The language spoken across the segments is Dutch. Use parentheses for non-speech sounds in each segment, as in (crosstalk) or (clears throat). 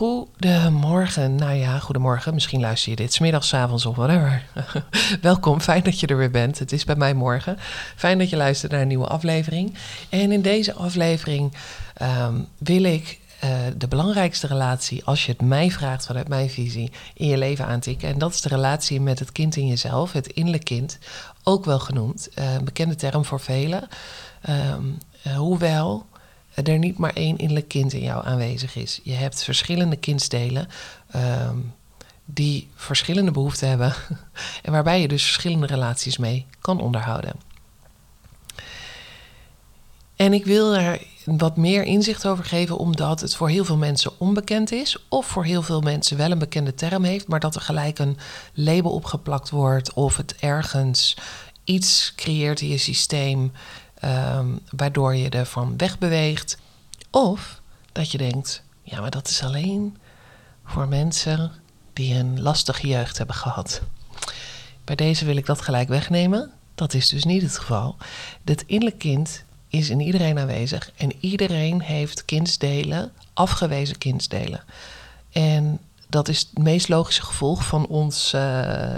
Goedemorgen. Nou ja, goedemorgen. Misschien luister je dit smiddags, avonds of whatever. (laughs) Welkom, fijn dat je er weer bent. Het is bij mij morgen. Fijn dat je luistert naar een nieuwe aflevering. En in deze aflevering ehm, wil ik uh, de belangrijkste relatie, als je het mij vraagt vanuit mijn visie, in je leven aantikken. En dat is de relatie met het kind in jezelf, het innerlijk kind, ook wel genoemd. Een bekende term voor velen. Um, uh, hoewel er niet maar één innerlijk kind in jou aanwezig is. Je hebt verschillende kindsdelen um, die verschillende behoeften hebben (laughs) en waarbij je dus verschillende relaties mee kan onderhouden. En ik wil er wat meer inzicht over geven, omdat het voor heel veel mensen onbekend is, of voor heel veel mensen wel een bekende term heeft, maar dat er gelijk een label opgeplakt wordt, of het ergens iets creëert in je systeem Um, waardoor je ervan wegbeweegt. Of dat je denkt, ja, maar dat is alleen voor mensen die een lastige jeugd hebben gehad. Bij deze wil ik dat gelijk wegnemen. Dat is dus niet het geval. Het innerlijk kind is in iedereen aanwezig en iedereen heeft kindsdelen, afgewezen kindsdelen. En dat is het meest logische gevolg van ons uh, uh,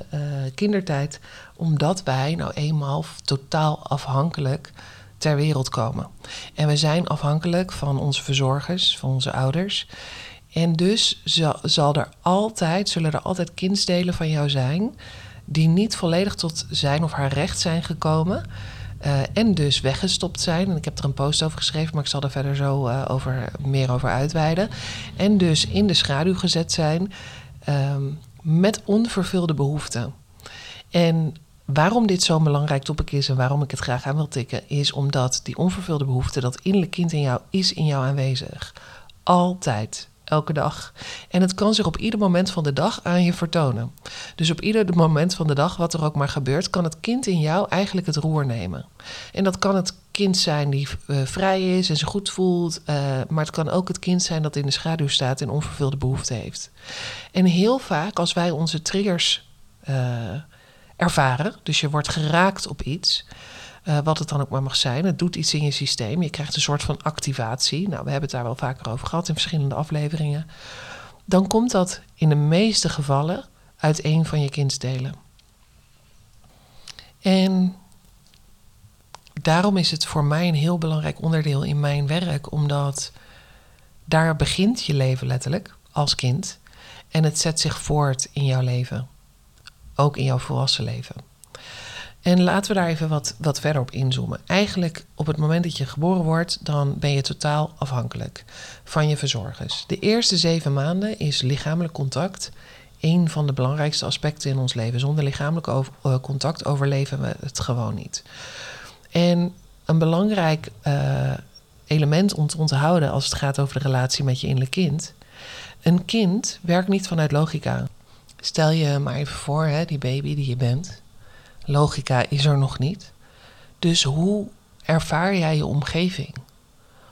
kindertijd, omdat wij nou eenmaal totaal afhankelijk ter wereld komen. En we zijn afhankelijk van onze verzorgers, van onze ouders. En dus zal, zal er altijd, zullen er altijd kindsdelen van jou zijn die niet volledig tot zijn of haar recht zijn gekomen. Uh, en dus weggestopt zijn. En ik heb er een post over geschreven, maar ik zal er verder zo uh, over, meer over uitweiden. En dus in de schaduw gezet zijn um, met onvervulde behoeften. En waarom dit zo'n belangrijk topic is en waarom ik het graag aan wil tikken, is omdat die onvervulde behoefte, dat innerlijk kind in jou, is in jou aanwezig. Altijd. Elke dag. En het kan zich op ieder moment van de dag aan je vertonen. Dus op ieder moment van de dag, wat er ook maar gebeurt, kan het kind in jou eigenlijk het roer nemen. En dat kan het kind zijn die uh, vrij is en zich goed voelt. Uh, maar het kan ook het kind zijn dat in de schaduw staat en onvervulde behoefte heeft. En heel vaak, als wij onze triggers. Uh, ervaren. Dus je wordt geraakt op iets. Uh, wat het dan ook maar mag zijn. Het doet iets in je systeem. Je krijgt een soort van activatie. Nou, we hebben het daar wel vaker over gehad in verschillende afleveringen. Dan komt dat in de meeste gevallen uit een van je kindsdelen. En daarom is het voor mij een heel belangrijk onderdeel in mijn werk, omdat daar begint je leven letterlijk als kind. En het zet zich voort in jouw leven ook in jouw volwassen leven. En laten we daar even wat, wat verder op inzoomen. Eigenlijk op het moment dat je geboren wordt, dan ben je totaal afhankelijk van je verzorgers. De eerste zeven maanden is lichamelijk contact een van de belangrijkste aspecten in ons leven. Zonder lichamelijk over, uh, contact overleven we het gewoon niet. En een belangrijk uh, element om te onthouden als het gaat over de relatie met je innerlijk kind. Een kind werkt niet vanuit logica. Stel je maar even voor, hè, die baby die je bent. Logica is er nog niet. Dus hoe ervaar jij je omgeving?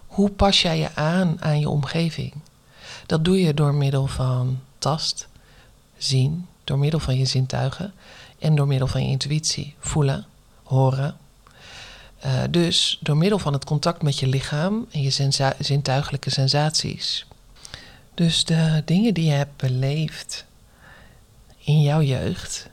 Hoe pas jij je aan aan je omgeving? Dat doe je door middel van tast, zien, door middel van je zintuigen en door middel van je intuïtie, voelen, horen. Uh, dus door middel van het contact met je lichaam en je sensa zintuigelijke sensaties. Dus de dingen die je hebt beleefd in jouw jeugd,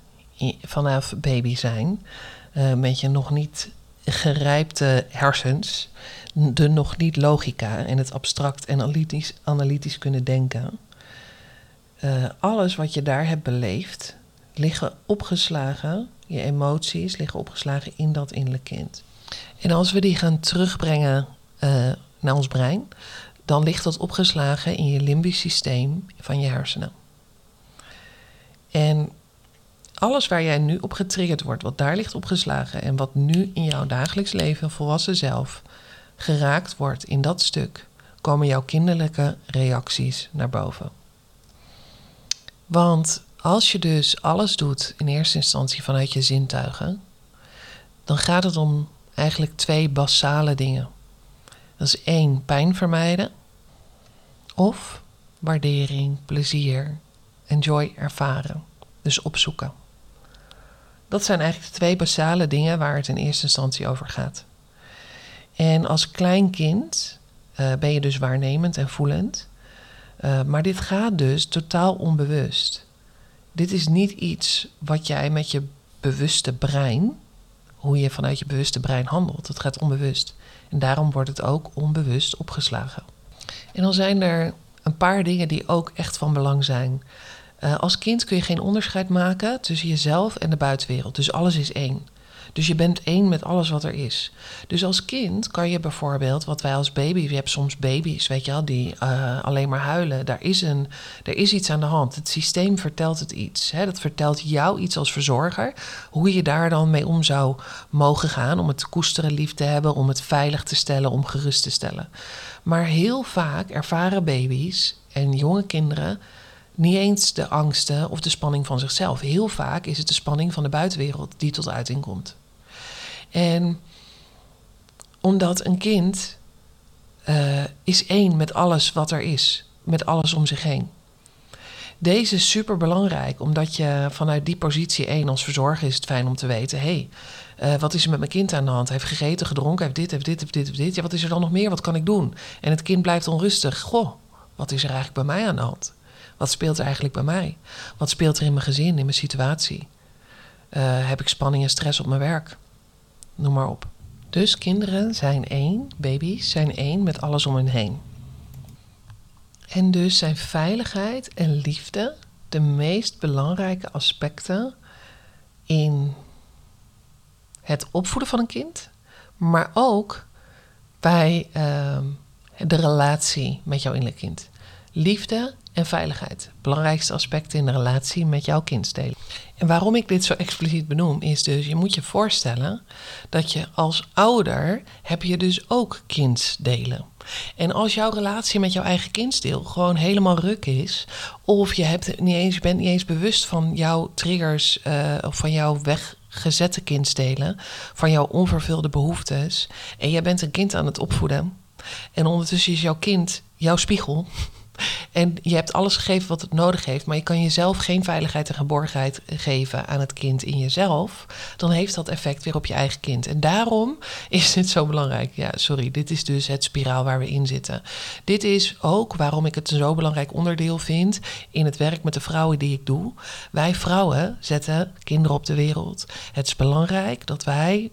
vanaf baby zijn, uh, met je nog niet gerijpte hersens, de nog niet logica en het abstract en analytisch, analytisch kunnen denken. Uh, alles wat je daar hebt beleefd, liggen opgeslagen, je emoties liggen opgeslagen in dat innerlijk kind. En als we die gaan terugbrengen uh, naar ons brein, dan ligt dat opgeslagen in je limbisch systeem van je hersenen. En alles waar jij nu op getriggerd wordt, wat daar ligt opgeslagen en wat nu in jouw dagelijks leven, volwassen zelf, geraakt wordt in dat stuk, komen jouw kinderlijke reacties naar boven. Want als je dus alles doet in eerste instantie vanuit je zintuigen, dan gaat het om eigenlijk twee basale dingen. Dat is één, pijn vermijden. Of waardering, plezier, enjoy ervaren. Dus opzoeken. Dat zijn eigenlijk de twee basale dingen waar het in eerste instantie over gaat. En als klein kind uh, ben je dus waarnemend en voelend. Uh, maar dit gaat dus totaal onbewust. Dit is niet iets wat jij met je bewuste brein, hoe je vanuit je bewuste brein handelt. Het gaat onbewust. En daarom wordt het ook onbewust opgeslagen. En dan zijn er een paar dingen die ook echt van belang zijn. Uh, als kind kun je geen onderscheid maken tussen jezelf en de buitenwereld. Dus alles is één. Dus je bent één met alles wat er is. Dus als kind kan je bijvoorbeeld, wat wij als baby, je hebt soms baby's, weet je wel, die uh, alleen maar huilen. Daar is, een, er is iets aan de hand. Het systeem vertelt het iets. Hè? Dat vertelt jou iets als verzorger. Hoe je daar dan mee om zou mogen gaan. Om het te koesteren, lief te hebben, om het veilig te stellen, om gerust te stellen. Maar heel vaak ervaren baby's en jonge kinderen niet eens de angsten of de spanning van zichzelf. Heel vaak is het de spanning van de buitenwereld die tot uiting komt. En omdat een kind uh, is één met alles wat er is, met alles om zich heen. Deze is super belangrijk, omdat je vanuit die positie één als verzorger is het fijn om te weten: hé, hey, uh, wat is er met mijn kind aan de hand? Hij heeft gegeten, gedronken, heeft dit, heeft dit, heeft dit, heeft dit. Ja, wat is er dan nog meer? Wat kan ik doen? En het kind blijft onrustig. Goh, wat is er eigenlijk bij mij aan de hand? Wat speelt er eigenlijk bij mij? Wat speelt er in mijn gezin, in mijn situatie? Uh, heb ik spanning en stress op mijn werk? Noem maar op. Dus kinderen zijn één, baby's zijn één met alles om hen heen. En dus zijn veiligheid en liefde de meest belangrijke aspecten in het opvoeden van een kind, maar ook bij uh, de relatie met jouw innerlijk kind. Liefde en veiligheid. Belangrijkste aspecten in de relatie met jouw kind delen. En waarom ik dit zo expliciet benoem, is dus je moet je voorstellen dat je als ouder heb je dus ook kindsdelen. En als jouw relatie met jouw eigen kindsdeel gewoon helemaal ruk is, of je, hebt niet eens, bent niet eens bewust van jouw triggers uh, of van jouw weggezette kindsdelen, van jouw onvervulde behoeftes, en jij bent een kind aan het opvoeden, en ondertussen is jouw kind jouw spiegel. En je hebt alles gegeven wat het nodig heeft, maar je kan jezelf geen veiligheid en geborgenheid geven aan het kind in jezelf. Dan heeft dat effect weer op je eigen kind. En daarom is dit zo belangrijk. Ja, sorry, dit is dus het spiraal waar we in zitten. Dit is ook waarom ik het een zo belangrijk onderdeel vind in het werk met de vrouwen die ik doe. Wij vrouwen zetten kinderen op de wereld. Het is belangrijk dat wij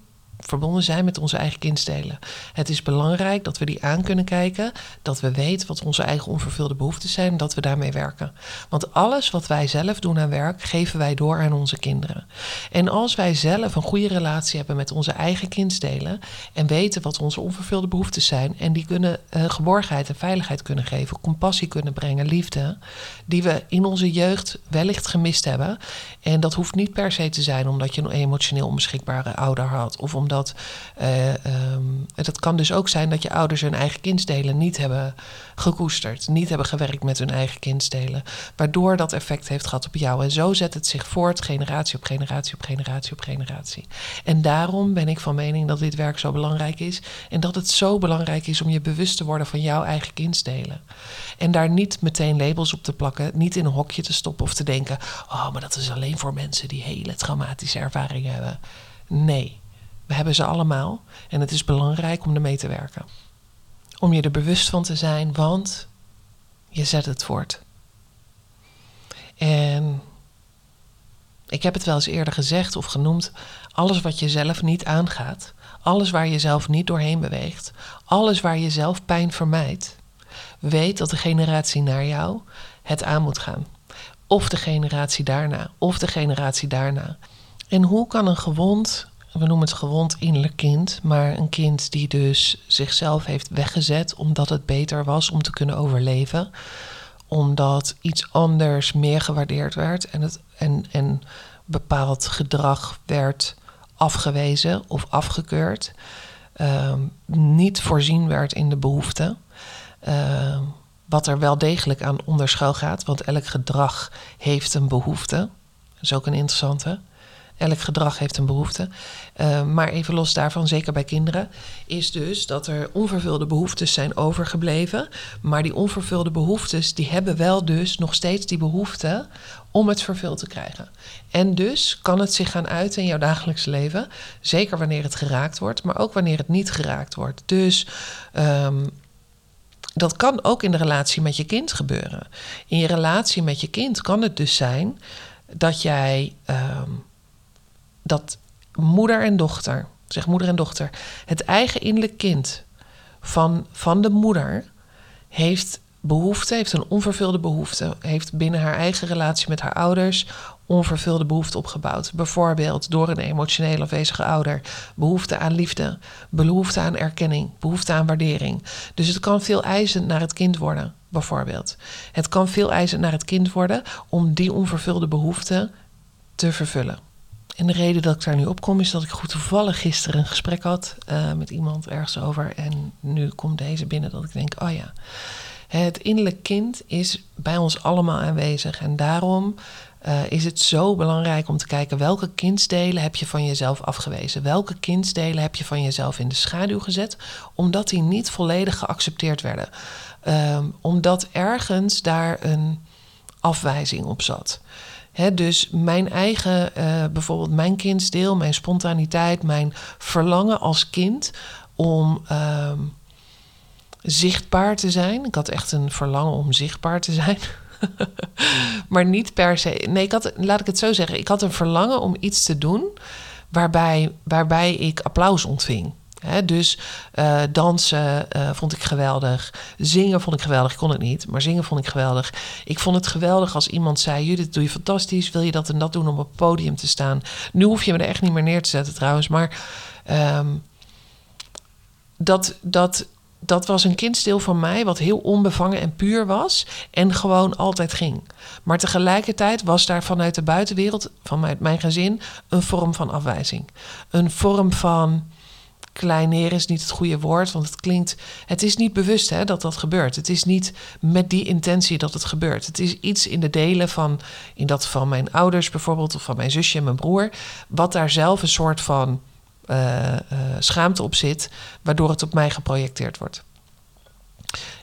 verbonden zijn met onze eigen kindstelen. Het is belangrijk dat we die aan kunnen kijken, dat we weten wat onze eigen onvervulde behoeften zijn dat we daarmee werken. Want alles wat wij zelf doen aan werk, geven wij door aan onze kinderen. En als wij zelf een goede relatie hebben met onze eigen kindstelen en weten wat onze onvervulde behoeften zijn en die kunnen uh, geborgenheid en veiligheid kunnen geven, compassie kunnen brengen, liefde, die we in onze jeugd wellicht gemist hebben. En dat hoeft niet per se te zijn omdat je een emotioneel onbeschikbare ouder had of omdat dat. Uh, um, het kan dus ook zijn dat je ouders hun eigen kindstelen niet hebben gekoesterd, niet hebben gewerkt met hun eigen kindstelen, waardoor dat effect heeft gehad op jou. En zo zet het zich voort, generatie op generatie op generatie op generatie. En daarom ben ik van mening dat dit werk zo belangrijk is en dat het zo belangrijk is om je bewust te worden van jouw eigen kindstelen. En daar niet meteen labels op te plakken, niet in een hokje te stoppen of te denken: oh, maar dat is alleen voor mensen die hele traumatische ervaringen hebben. Nee, we hebben ze allemaal en het is belangrijk om ermee te werken. Om je er bewust van te zijn, want je zet het voort. En ik heb het wel eens eerder gezegd of genoemd: alles wat je zelf niet aangaat, alles waar je zelf niet doorheen beweegt, alles waar je zelf pijn vermijdt, weet dat de generatie naar jou het aan moet gaan. Of de generatie daarna, of de generatie daarna. En hoe kan een gewond we noemen het gewond innerlijk kind, maar een kind die dus zichzelf heeft weggezet omdat het beter was om te kunnen overleven, omdat iets anders meer gewaardeerd werd en, het, en, en bepaald gedrag werd afgewezen of afgekeurd, uh, niet voorzien werd in de behoeften. Uh, wat er wel degelijk aan onderschuil gaat, want elk gedrag heeft een behoefte. Dat is ook een interessante. Elk gedrag heeft een behoefte. Uh, maar even los daarvan, zeker bij kinderen, is dus dat er onvervulde behoeftes zijn overgebleven. Maar die onvervulde behoeftes, die hebben wel dus nog steeds die behoefte om het vervuld te krijgen. En dus kan het zich gaan uiten in jouw dagelijks leven. Zeker wanneer het geraakt wordt, maar ook wanneer het niet geraakt wordt. Dus um, dat kan ook in de relatie met je kind gebeuren. In je relatie met je kind kan het dus zijn dat jij ehm, dat moeder en dochter, zeg moeder en dochter, het eigen innerlijk kind van, van de moeder heeft behoefte, heeft een onvervulde behoefte, heeft binnen haar eigen relatie met haar ouders onvervulde behoefte opgebouwd. Bijvoorbeeld door een emotioneel afwezige ouder, behoefte aan liefde, behoefte aan erkenning, behoefte aan waardering. Dus het kan veel eisend naar het kind worden, bijvoorbeeld. Het kan veel eisend naar het kind worden om die onvervulde behoefte te vervullen. En de reden dat ik daar nu op kom is dat ik goed toevallig gisteren een gesprek had uh, met iemand ergens over. En nu komt deze binnen dat ik denk: oh ja, het innerlijk kind is bij ons allemaal aanwezig. En daarom uh, is het zo belangrijk om te kijken welke kindsdelen heb je van jezelf afgewezen. Welke kindsdelen heb je van jezelf in de schaduw gezet, omdat die niet volledig geaccepteerd werden. Um, omdat ergens daar een afwijzing op zat. Dus mijn eigen, uh, bijvoorbeeld mijn kindsdeel, mijn spontaniteit, mijn verlangen als kind om uh, zichtbaar te zijn. Ik had echt een verlangen om zichtbaar te zijn. (laughs) maar niet per se. Nee, ik had, laat ik het zo zeggen. Ik had een verlangen om iets te doen waarbij, waarbij ik applaus ontving. Dus uh, dansen uh, vond ik geweldig. Zingen vond ik geweldig. Ik kon het niet, maar zingen vond ik geweldig. Ik vond het geweldig als iemand zei: Judith, doe je fantastisch. Wil je dat en dat doen om op het podium te staan? Nu hoef je me er echt niet meer neer te zetten trouwens. Maar um, dat, dat, dat was een kindstil van mij wat heel onbevangen en puur was en gewoon altijd ging. Maar tegelijkertijd was daar vanuit de buitenwereld, vanuit mijn gezin, een vorm van afwijzing. Een vorm van kleineren is niet het goede woord, want het klinkt. Het is niet bewust hè, dat dat gebeurt. Het is niet met die intentie dat het gebeurt. Het is iets in de delen van, in dat van mijn ouders bijvoorbeeld, of van mijn zusje en mijn broer, wat daar zelf een soort van uh, uh, schaamte op zit, waardoor het op mij geprojecteerd wordt.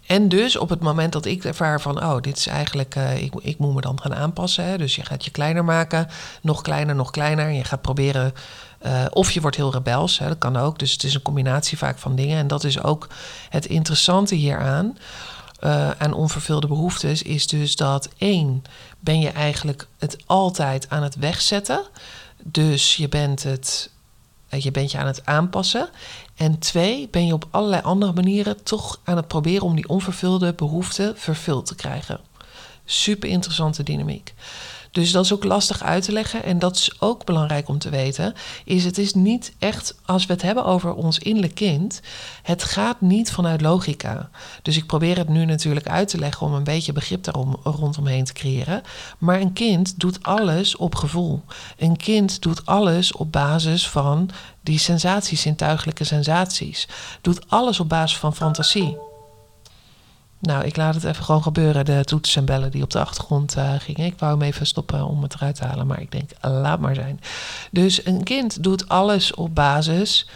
En dus op het moment dat ik ervaar van, oh, dit is eigenlijk, uh, ik, ik moet me dan gaan aanpassen. Hè? Dus je gaat je kleiner maken, nog kleiner, nog kleiner. En je gaat proberen, uh, of je wordt heel rebels, hè? dat kan ook. Dus het is een combinatie vaak van dingen. En dat is ook het interessante hieraan, uh, aan onvervulde behoeftes, is dus dat één, ben je eigenlijk het altijd aan het wegzetten. Dus je bent het je bent je aan het aanpassen. En twee, ben je op allerlei andere manieren toch aan het proberen om die onvervulde behoeften vervuld te krijgen. Super interessante dynamiek. Dus dat is ook lastig uit te leggen. En dat is ook belangrijk om te weten. Is het is niet echt, als we het hebben over ons innerlijk kind, het gaat niet vanuit logica. Dus ik probeer het nu natuurlijk uit te leggen om een beetje begrip daarom rondomheen te creëren. Maar een kind doet alles op gevoel. Een kind doet alles op basis van die sensaties, zintuigelijke sensaties. Doet alles op basis van fantasie. Nou, ik laat het even gewoon gebeuren. De toetsen en bellen die op de achtergrond uh, gingen. Ik wou hem even stoppen om het eruit te halen. Maar ik denk, laat maar zijn. Dus een kind doet alles op basis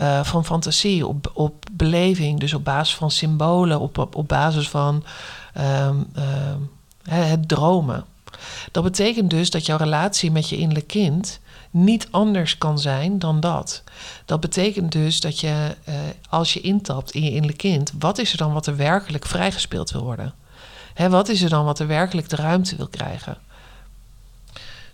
uh, van fantasie, op, op beleving. Dus op basis van symbolen, op, op, basis van um, um, het dromen. Dat betekent dus dat jouw relatie met je innerlijk kind niet anders kan zijn dan dat. Dat betekent dus dat je, uh, als je intapt in je innerlijk kind, wat is er dan wat er werkelijk vrijgespeeld wil worden? Hè, wat is er dan wat er werkelijk de ruimte wil krijgen?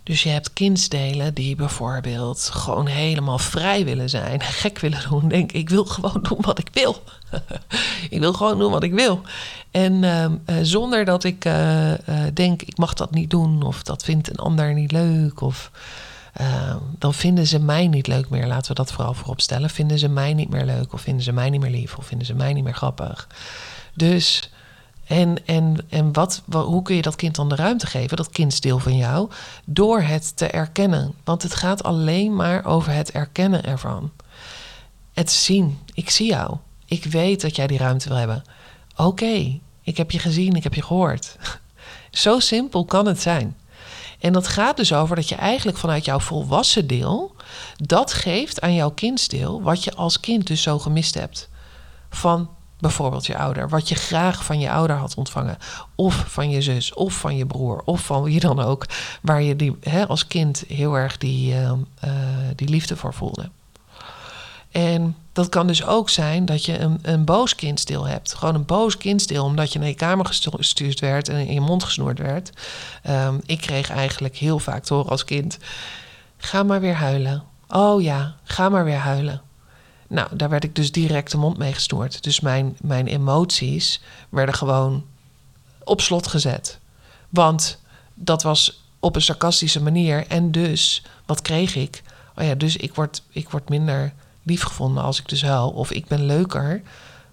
Dus je hebt kindsdelen die bijvoorbeeld gewoon helemaal vrij willen zijn, (laughs) gek willen doen. Denk, ik wil gewoon doen wat ik wil. (laughs) ik wil gewoon doen wat ik wil. En uh, zonder dat ik uh, denk, ik mag dat niet doen, of dat vindt een ander niet leuk, of uh, dan vinden ze mij niet leuk meer. Laten we dat vooral voorop stellen. Vinden ze mij niet meer leuk, of vinden ze mij niet meer lief, of vinden ze mij niet meer grappig. Dus, en, en, en wat, hoe kun je dat kind dan de ruimte geven, dat kindsdeel van jou, door het te erkennen? Want het gaat alleen maar over het erkennen ervan. Het zien. Ik zie jou. Ik weet dat jij die ruimte wil hebben. Oké, ik heb je gezien, ik heb je gehoord. (laughs) Zo simpel kan het zijn. En dat gaat dus over dat je eigenlijk vanuit jouw volwassen deel dat geeft aan jouw kindsdeel wat je als kind dus zo gemist hebt. Van bijvoorbeeld je ouder, wat je graag van je ouder had ontvangen, of van je zus, of van je broer, of van wie dan ook, waar je die, hè, als kind heel erg die, uh, uh, die liefde voor voelde. En dat kan dus ook zijn dat je een, een boos kindstil hebt. Gewoon een boos kindstil, omdat je naar je kamer gestuurd werd en in je mond gesnoerd werd. Ehm, ik kreeg eigenlijk heel vaak te horen als kind: ga maar weer huilen. Oh ja, ga maar weer huilen. Nou, daar werd ik dus direct de mond mee gesnoerd. Dus mijn, mijn emoties werden gewoon op slot gezet. Want dat was op een sarcastische manier. En dus, wat kreeg ik? Oh ja, dus ik word, ik word minder lief gevonden als ik dus huil. Of ik ben leuker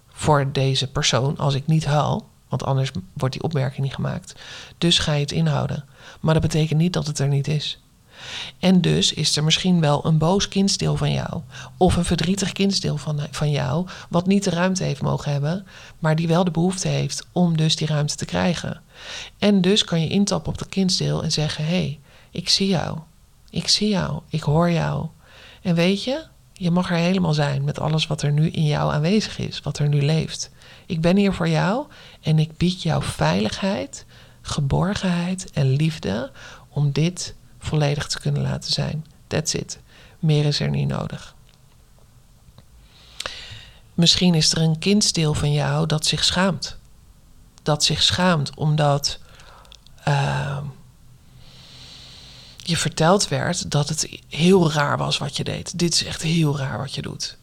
voor deze persoon als ik niet huil. Want anders wordt die opmerking niet gemaakt. Dus ga je het inhouden. Maar dat betekent niet dat het er niet is. En dus is er misschien wel een boos kindsdeel van jou. Of een verdrietig kindsdeel van, van jou. Wat niet de ruimte heeft mogen hebben. Maar die wel de behoefte heeft om dus die ruimte te krijgen. En dus kan je intappen op dat kindsdeel en zeggen: Hé, hey, ik zie jou. Ik zie jou. Ik hoor jou. En weet je, je mag er helemaal zijn met alles wat er nu in jou aanwezig is, wat er nu leeft. Ik ben hier voor jou en ik bied jou veiligheid, geborgenheid en liefde om dit volledig te kunnen laten zijn. That's it. Meer is er niet nodig. Misschien is er een kindsdeel van jou dat zich schaamt. Dat zich schaamt omdat uh, je verteld werd dat het heel raar was wat je deed. Dit is echt heel raar wat je doet.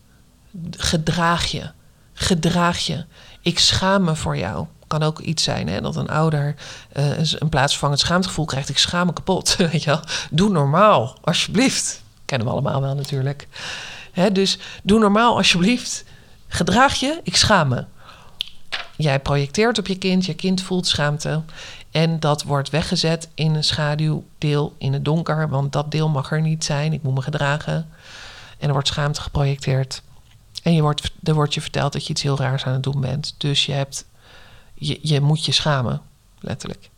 Gedraag je. Gedraag je. Ik schaam me voor jou. Kan ook iets zijn hè, dat een ouder uh, een plaatsvervangend schaamtegevoel krijgt. Ik schaam me kapot. (laughs) Weet je wel? Doe normaal, alsjeblieft. Kennen we allemaal wel natuurlijk. Hè, dus doe normaal, alsjeblieft. Gedraag je, ik schaam me. Jij projecteert op je kind, je kind voelt schaamte. En dat wordt weggezet in een schaduwdeel in het donker, want dat deel mag er niet zijn. Ik moet me gedragen. En er wordt schaamte geprojecteerd. En je wordt, er wordt je verteld dat je iets heel raars aan het doen bent. Dus je, hebt, je, je moet je schamen, letterlijk.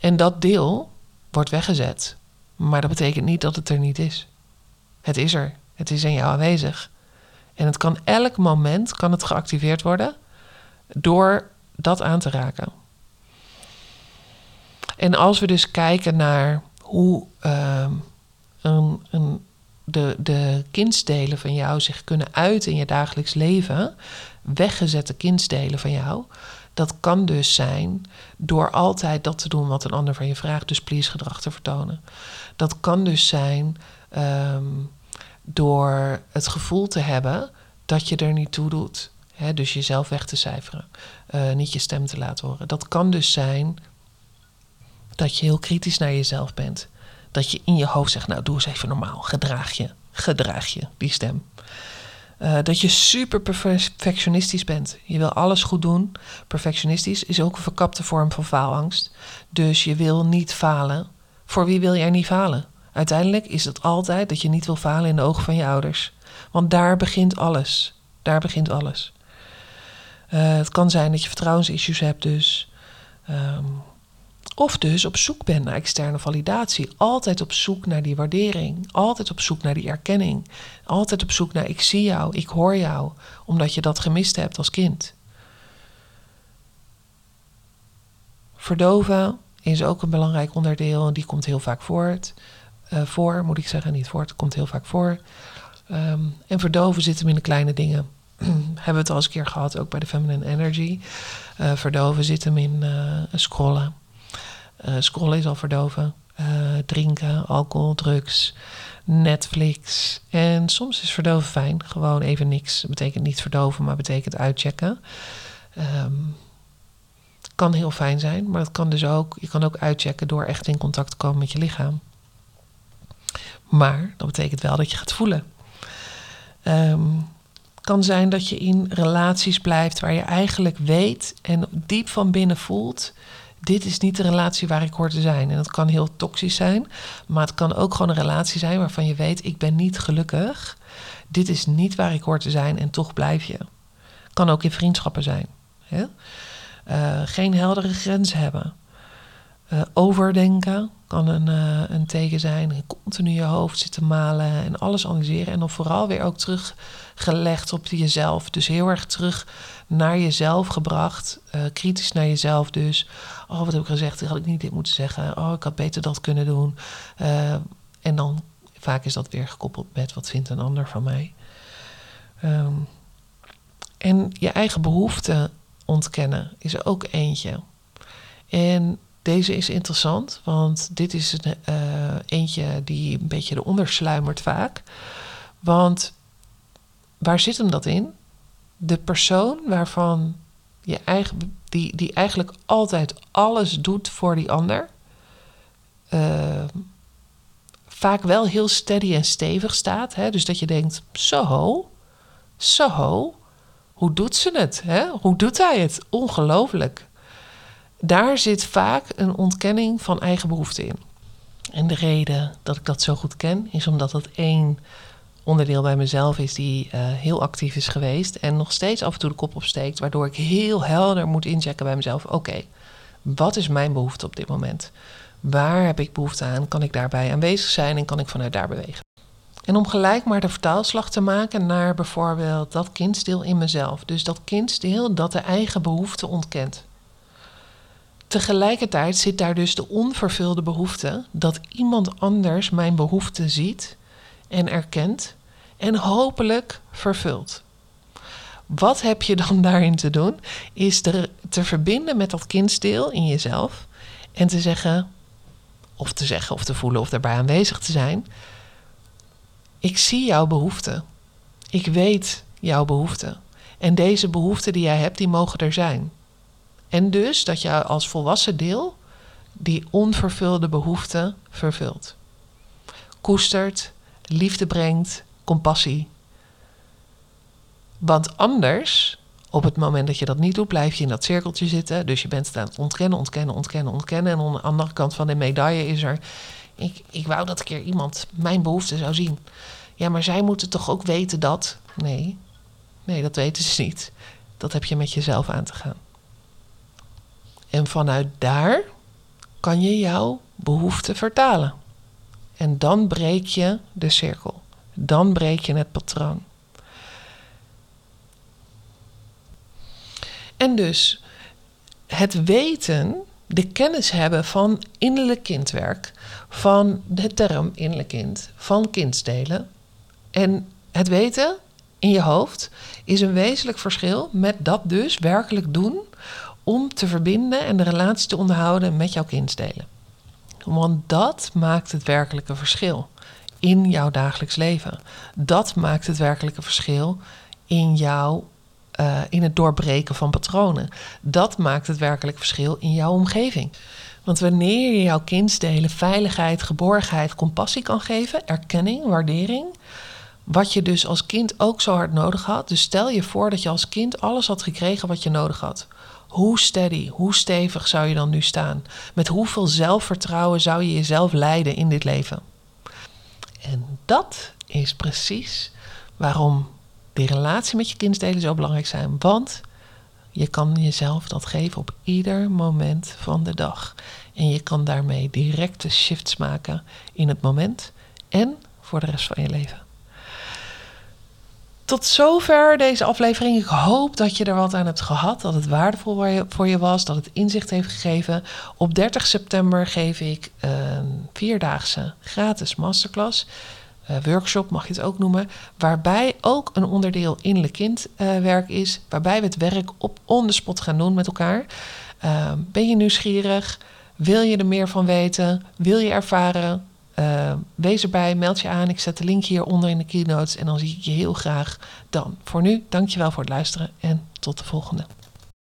En dat deel wordt weggezet. Maar dat betekent niet dat het er niet is. Het is er. Het is in jou aanwezig. En het kan elk moment kan het geactiveerd worden door dat aan te raken. En als we dus kijken naar hoe een, een, de, de kindsdelen van jou zich kunnen uiten in je dagelijks leven, weggezette kindsdelen van jou, dat kan dus zijn door altijd dat te doen wat een ander van je vraagt, dus please gedrag te vertonen. Dat kan dus zijn um, door het gevoel te hebben dat je er niet toe doet. Dus jezelf weg te cijferen, uh, niet je stem te laten horen. Dat kan dus zijn dat je heel kritisch naar jezelf bent. Dat je in je hoofd zegt, nou doe eens even normaal, gedraag je, gedraag je, die stem. Uh, dat je super perfectionistisch bent. Je wil alles goed doen. Perfectionistisch is ook een verkapte vorm van faalangst. Dus je wil niet falen. Voor wie wil jij niet falen? Uiteindelijk is het altijd dat je niet wil falen in de ogen van je ouders. Want daar begint alles. Daar begint alles. Uh, het kan zijn dat je vertrouwensissues hebt, dus. Um, of dus op zoek bent naar externe validatie. Altijd op zoek naar die waardering. Altijd op zoek naar die erkenning. Altijd op zoek naar ik zie jou, ik hoor jou. Omdat je dat gemist hebt als kind. Verdoven is ook een belangrijk onderdeel. En die komt heel vaak voort. Uh, voor, moet ik zeggen, niet voort. Komt heel vaak voor. Um, en verdoven zit hem in de kleine dingen. (clears throat) Hebben we het al eens een keer gehad, ook bij de Feminine Energy. Uh, verdoven zit hem in uh, scrollen scrollen is al verdoven. Uh, drinken, alcohol, drugs, Netflix. En soms is verdoven fijn. Gewoon even niks. Dat betekent niet verdoven, maar betekent uitchecken. Um, kan heel fijn zijn, maar het kan dus ook, je kan ook uitchecken door echt in contact te komen met je lichaam. Maar dat betekent wel dat je gaat voelen. Um, kan zijn dat je in relaties blijft waar je eigenlijk weet en diep van binnen voelt dit is niet de relatie waar ik hoor te zijn. En dat kan heel toxisch zijn, maar het kan ook gewoon een relatie zijn waarvan je weet, ik ben niet gelukkig. Dit is niet waar ik hoor te zijn en toch blijf je. Kan ook in vriendschappen zijn. Hè? Uh, geen heldere grenzen hebben. Uh, overdenken kan een, uh, een teken zijn. Continu je hoofd zitten malen en alles analyseren. En dan vooral weer ook teruggelegd op jezelf. Dus heel erg terug naar jezelf gebracht. Uh, kritisch naar jezelf dus. Oh, wat heb ik gezegd? Had ik niet dit moeten zeggen? Oh, ik had beter dat kunnen doen. en dan vaak is dat weer gekoppeld met wat vindt een ander van mij. Ehm, en je eigen behoeften ontkennen is er ook eentje. En deze is interessant, want dit is een, uh, eentje die een beetje eronder sluimert vaak. Want waar zit hem dat in? De persoon waarvan je eigen, die, die eigenlijk altijd alles doet voor die ander, uh, vaak wel heel steady en stevig staat. Hè? Dus dat je denkt: zo, zo, hoe doet ze het? Hè? Hoe doet hij het? Ongelooflijk. Daar zit vaak een ontkenning van eigen behoeften in. En de reden dat ik dat zo goed ken, is omdat dat één onderdeel bij mezelf is die uh, heel actief is geweest en nog steeds af en toe de kop opsteekt, waardoor ik heel helder moet inchecken bij mezelf: oké, wat is mijn behoefte op dit moment? Waar heb ik behoefte aan? Kan ik daarbij aanwezig zijn en kan ik vanuit daar bewegen? En om gelijk maar de vertaalslag te maken naar bijvoorbeeld dat kindsdeel in mezelf. Dus dat kindsdeel dat de eigen behoefte ontkent. Tegelijkertijd zit daar dus de onvervulde behoefte dat iemand anders mijn behoefte ziet en erkent en hopelijk vervult. Wat heb je dan (laughs) daarin te doen? Is te, te verbinden met dat kindsdeel in jezelf en te zeggen: of te zeggen of te voelen of daarbij aanwezig te zijn. Ik zie jouw behoeften. Ik weet jouw behoeften. En deze behoeften die jij hebt, die mogen er zijn. En dus dat je als volwassen deel die onvervulde behoeften vervult. Koestert, liefde brengt, compassie. Want anders op het moment dat je dat niet doet, blijf je in dat cirkeltje zitten. Dus je bent aan het ontkennen, ontkennen, ontkennen, ontkennen. En aan de andere kant van de medaille is er... Ik, ik wou dat een keer iemand mijn behoeften zou zien. Ja, maar zij moeten toch ook weten dat... Nee, nee, dat weten ze niet. Dat heb je met jezelf aan te gaan. En vanuit daar kan je jouw behoeften vertalen. En dan breek je de cirkel. Dan breek je het patroon. En dus het weten, de kennis hebben van innerlijk kindwerk, van de term innerlijk kind, van kindsdelen. En het weten in je hoofd is een wezenlijk verschil met dat dus werkelijk doen om te verbinden en de relatie te onderhouden met jouw kindsdelen. Want dat maakt het werkelijke verschil in jouw dagelijks leven. Dat maakt het werkelijke verschil in jouw uh, in het doorbreken van patronen. Dat maakt het werkelijk verschil in jouw omgeving. Want wanneer je jouw kindsdelen veiligheid, geborgenheid, compassie kan geven, erkenning, waardering, wat je dus als kind ook zo hard nodig had. Dus stel je voor dat je als kind alles had gekregen wat je nodig had. Hoe steady, hoe stevig zou je dan nu staan? Met hoeveel zelfvertrouwen zou je jezelf leiden in dit leven? En dat is precies waarom die relatie met je kindsdelen zo belangrijk zijn. Want je kan jezelf dat geven op ieder moment van de dag. En je kan daarmee directe shifts maken in het moment en voor de rest van je leven. Tot zover deze aflevering. Ik hoop dat je er wat aan hebt gehad. Dat het waardevol voor je was. Dat het inzicht heeft gegeven. Op 30 september geef ik een vierdaagse gratis masterclass. Eh, workshop, mag je het ook noemen. Waarbij ook een onderdeel innerlijk kindwerk is. Waarbij we het werk op on the spot gaan doen met elkaar. Uh, ben je nieuwsgierig? Wil je er meer van weten? Wil je ervaren? Uh, wees erbij, meld je aan. Ik zet de link hieronder in de keynotes. En dan zie ik je heel graag dan. Voor nu, dankjewel voor het luisteren en tot de volgende.